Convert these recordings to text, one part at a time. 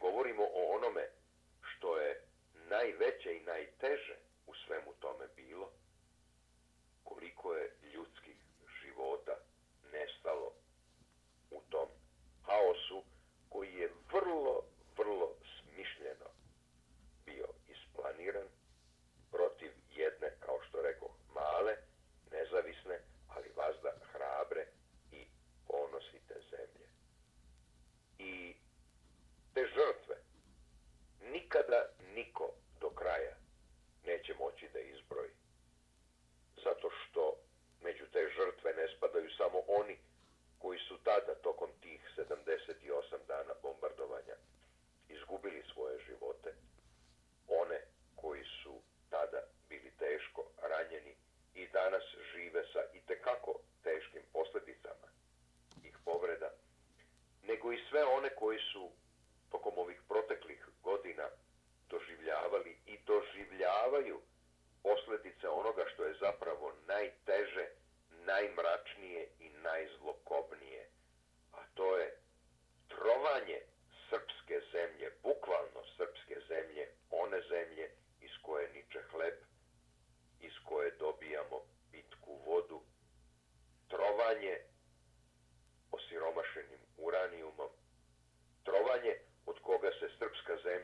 govorimo o onome što je najveće i najteže u svemu tome bilo, koliko je ljudskih života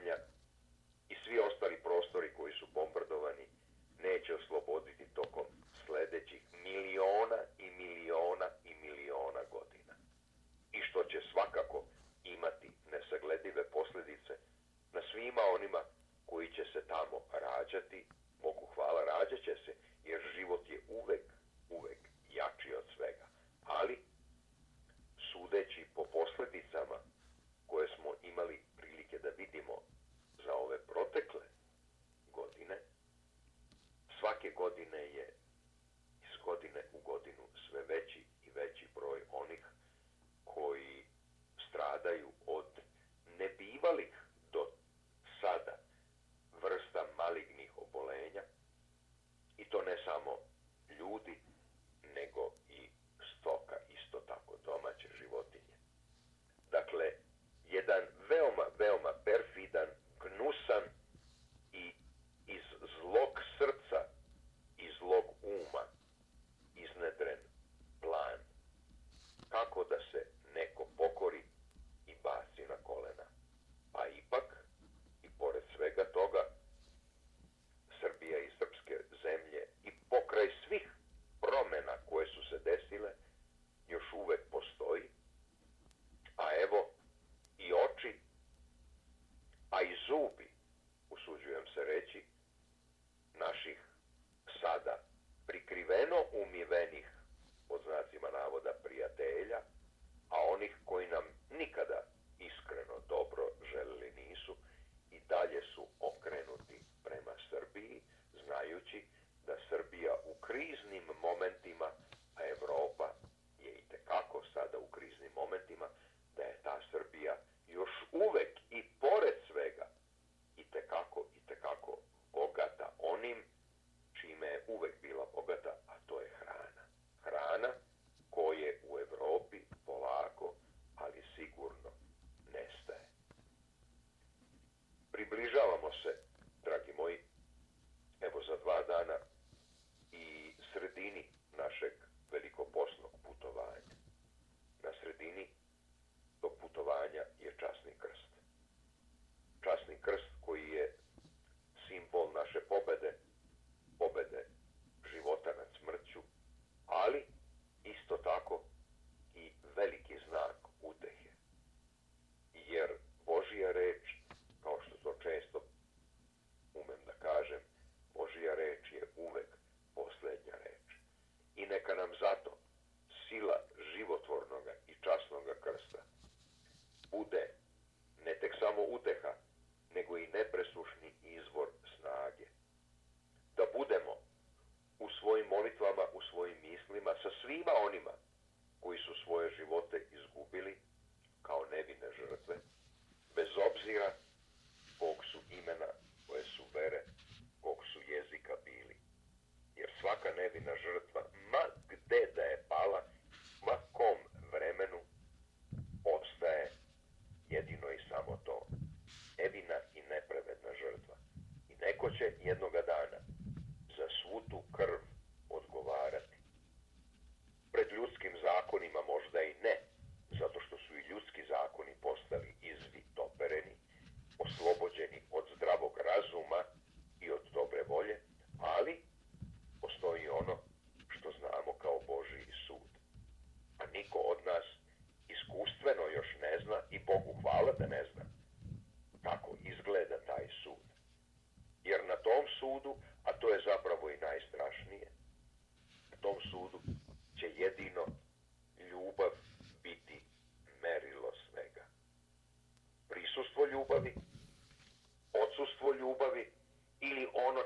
zemlja i svi ostali prostori koji su bombardovani neće osloboditi usuđujem se reći, naših sada, prikriveno umivenih, pod znacima navoda, prijatelja, a onih koji nam nikada iskreno dobro želili nisu i dalje su okrenuti prema Srbiji, znajući da Srbija u kriznim momentima, a Evropa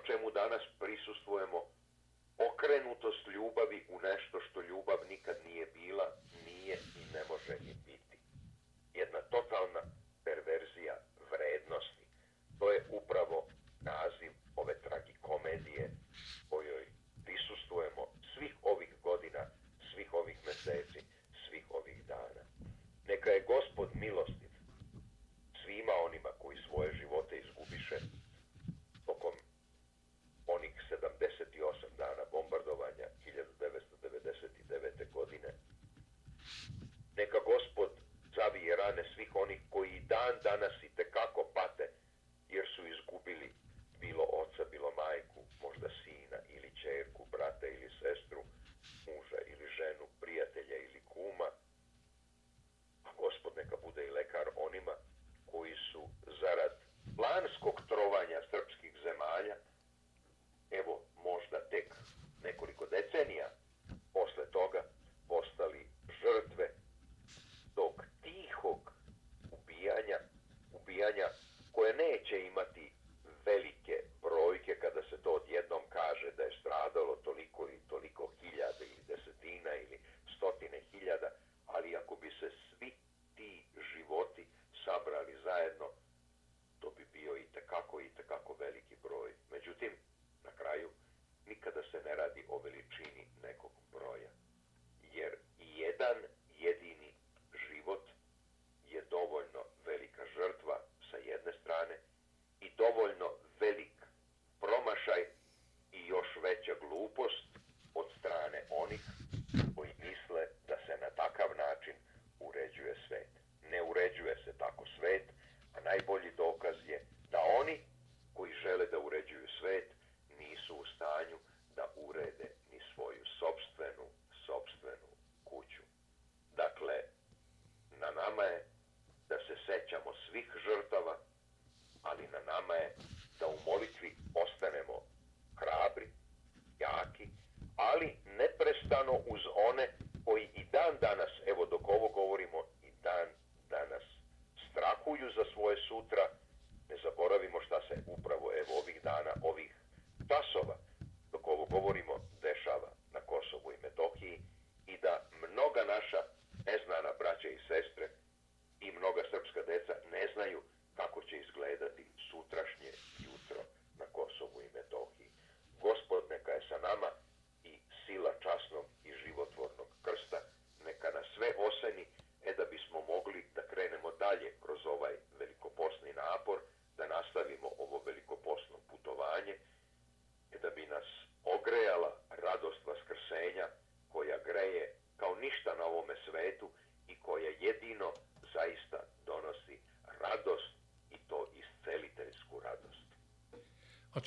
čemu danas prisustvujemo, okrenutost ljubavi u nešto koji dan danas i tekako pate jer su izgubili bilo oca, bilo majku, možda sina ili čerku, brata ili sestru, muža ili ženu, prijatelja ili kuma. A gospod neka bude i lekar onima koji su zarad planskog trovanja srpskih zemalja Friday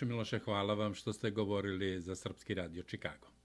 Miloše, hvala vam što ste govorili za Srpski radio Čikago.